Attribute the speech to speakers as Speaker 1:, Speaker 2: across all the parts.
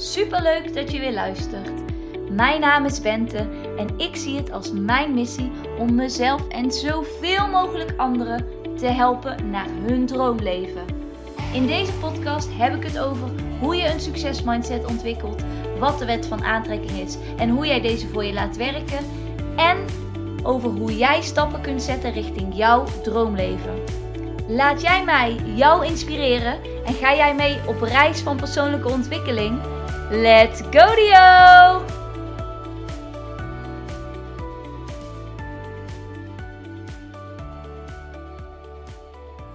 Speaker 1: Superleuk dat je weer luistert. Mijn naam is Bente en ik zie het als mijn missie om mezelf en zoveel mogelijk anderen te helpen naar hun droomleven. In deze podcast heb ik het over hoe je een succesmindset ontwikkelt, wat de wet van aantrekking is en hoe jij deze voor je laat werken en over hoe jij stappen kunt zetten richting jouw droomleven. Laat jij mij jou inspireren en ga jij mee op reis van persoonlijke ontwikkeling? Let's go Dio!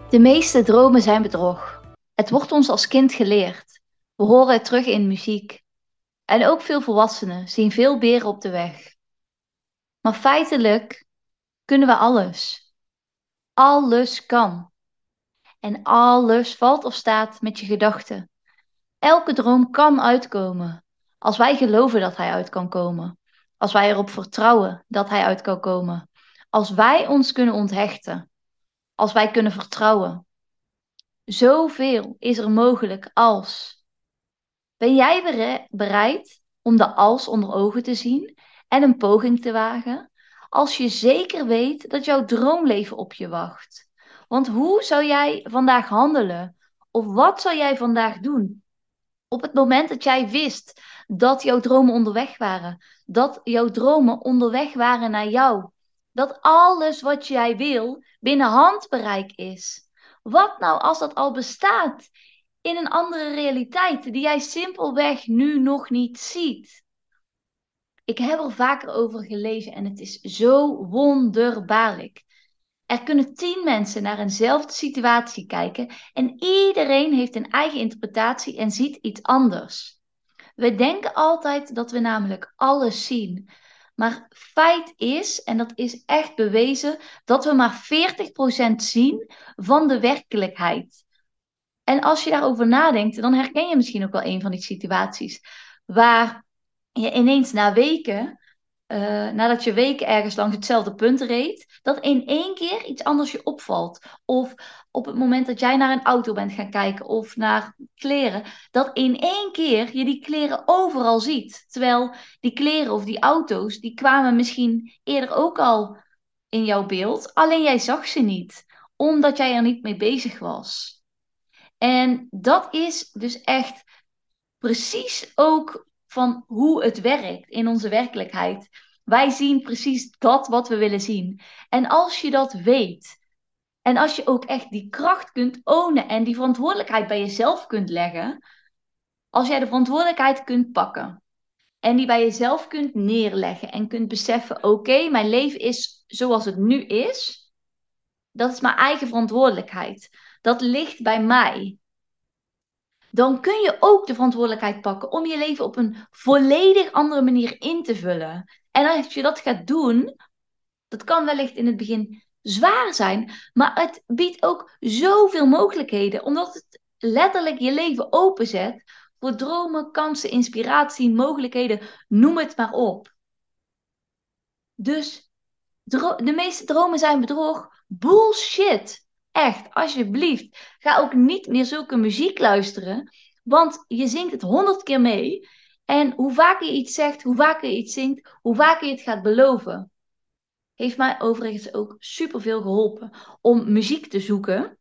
Speaker 1: De meeste dromen zijn bedrog. Het wordt ons als kind geleerd. We horen het terug in muziek. En ook veel volwassenen zien veel beren op de weg. Maar feitelijk kunnen we alles. Alles kan. En alles valt of staat met je gedachten. Elke droom kan uitkomen. Als wij geloven dat hij uit kan komen. Als wij erop vertrouwen dat hij uit kan komen. Als wij ons kunnen onthechten. Als wij kunnen vertrouwen. Zoveel is er mogelijk als. Ben jij bereid om de als onder ogen te zien en een poging te wagen? Als je zeker weet dat jouw droomleven op je wacht. Want hoe zou jij vandaag handelen? Of wat zou jij vandaag doen? Op het moment dat jij wist dat jouw dromen onderweg waren, dat jouw dromen onderweg waren naar jou, dat alles wat jij wil binnen handbereik is. Wat nou als dat al bestaat in een andere realiteit die jij simpelweg nu nog niet ziet? Ik heb er vaker over gelezen en het is zo wonderbaarlijk. Er kunnen tien mensen naar eenzelfde situatie kijken en iedereen heeft een eigen interpretatie en ziet iets anders. We denken altijd dat we namelijk alles zien. Maar feit is, en dat is echt bewezen, dat we maar 40% zien van de werkelijkheid. En als je daarover nadenkt, dan herken je misschien ook wel een van die situaties waar je ineens na weken uh, nadat je weken ergens langs hetzelfde punt reed, dat in één keer iets anders je opvalt. Of op het moment dat jij naar een auto bent gaan kijken of naar kleren, dat in één keer je die kleren overal ziet. Terwijl die kleren of die auto's, die kwamen misschien eerder ook al in jouw beeld, alleen jij zag ze niet, omdat jij er niet mee bezig was. En dat is dus echt precies ook van hoe het werkt in onze werkelijkheid. Wij zien precies dat wat we willen zien. En als je dat weet, en als je ook echt die kracht kunt ownen en die verantwoordelijkheid bij jezelf kunt leggen, als jij de verantwoordelijkheid kunt pakken en die bij jezelf kunt neerleggen en kunt beseffen: oké, mijn leven is zoals het nu is, dat is mijn eigen verantwoordelijkheid. Dat ligt bij mij dan kun je ook de verantwoordelijkheid pakken om je leven op een volledig andere manier in te vullen. En als je dat gaat doen, dat kan wellicht in het begin zwaar zijn, maar het biedt ook zoveel mogelijkheden, omdat het letterlijk je leven openzet voor dromen, kansen, inspiratie, mogelijkheden, noem het maar op. Dus de meeste dromen zijn bedrog. Bullshit. Echt, alsjeblieft. Ga ook niet meer zulke muziek luisteren. Want je zingt het honderd keer mee. En hoe vaker je iets zegt, hoe vaker je iets zingt, hoe vaker je het gaat beloven. Heeft mij overigens ook superveel geholpen om muziek te zoeken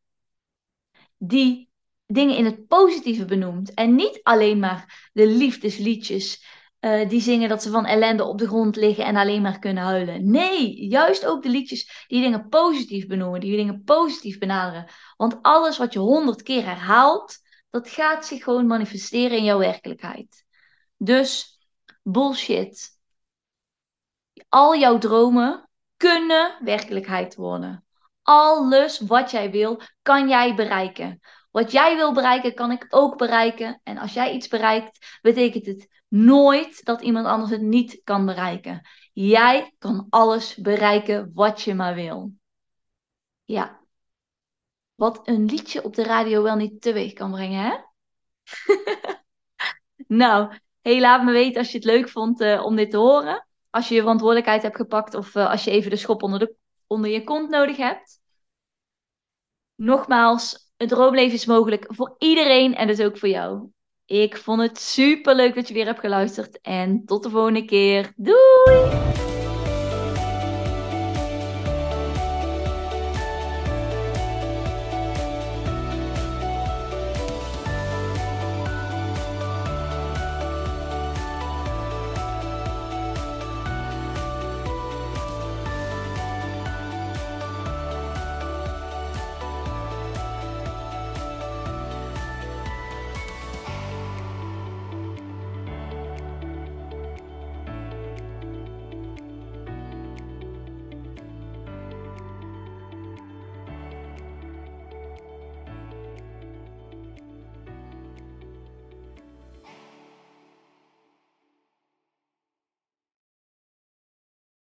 Speaker 1: die dingen in het positieve benoemt. En niet alleen maar de liefdesliedjes uh, die zingen dat ze van ellende op de grond liggen en alleen maar kunnen huilen. Nee, juist ook de liedjes die dingen positief benoemen, die dingen positief benaderen. Want alles wat je honderd keer herhaalt, dat gaat zich gewoon manifesteren in jouw werkelijkheid. Dus bullshit. Al jouw dromen kunnen werkelijkheid worden. Alles wat jij wil, kan jij bereiken. Wat jij wil bereiken, kan ik ook bereiken. En als jij iets bereikt, betekent het nooit dat iemand anders het niet kan bereiken. Jij kan alles bereiken wat je maar wil. Ja. Wat een liedje op de radio wel niet teweeg kan brengen, hè? nou, hey, laat me weten als je het leuk vond uh, om dit te horen. Als je je verantwoordelijkheid hebt gepakt of uh, als je even de schop onder, de, onder je kont nodig hebt. Nogmaals, een droomleven is mogelijk voor iedereen en dus ook voor jou. Ik vond het super leuk dat je weer hebt geluisterd. En tot de volgende keer. Doei!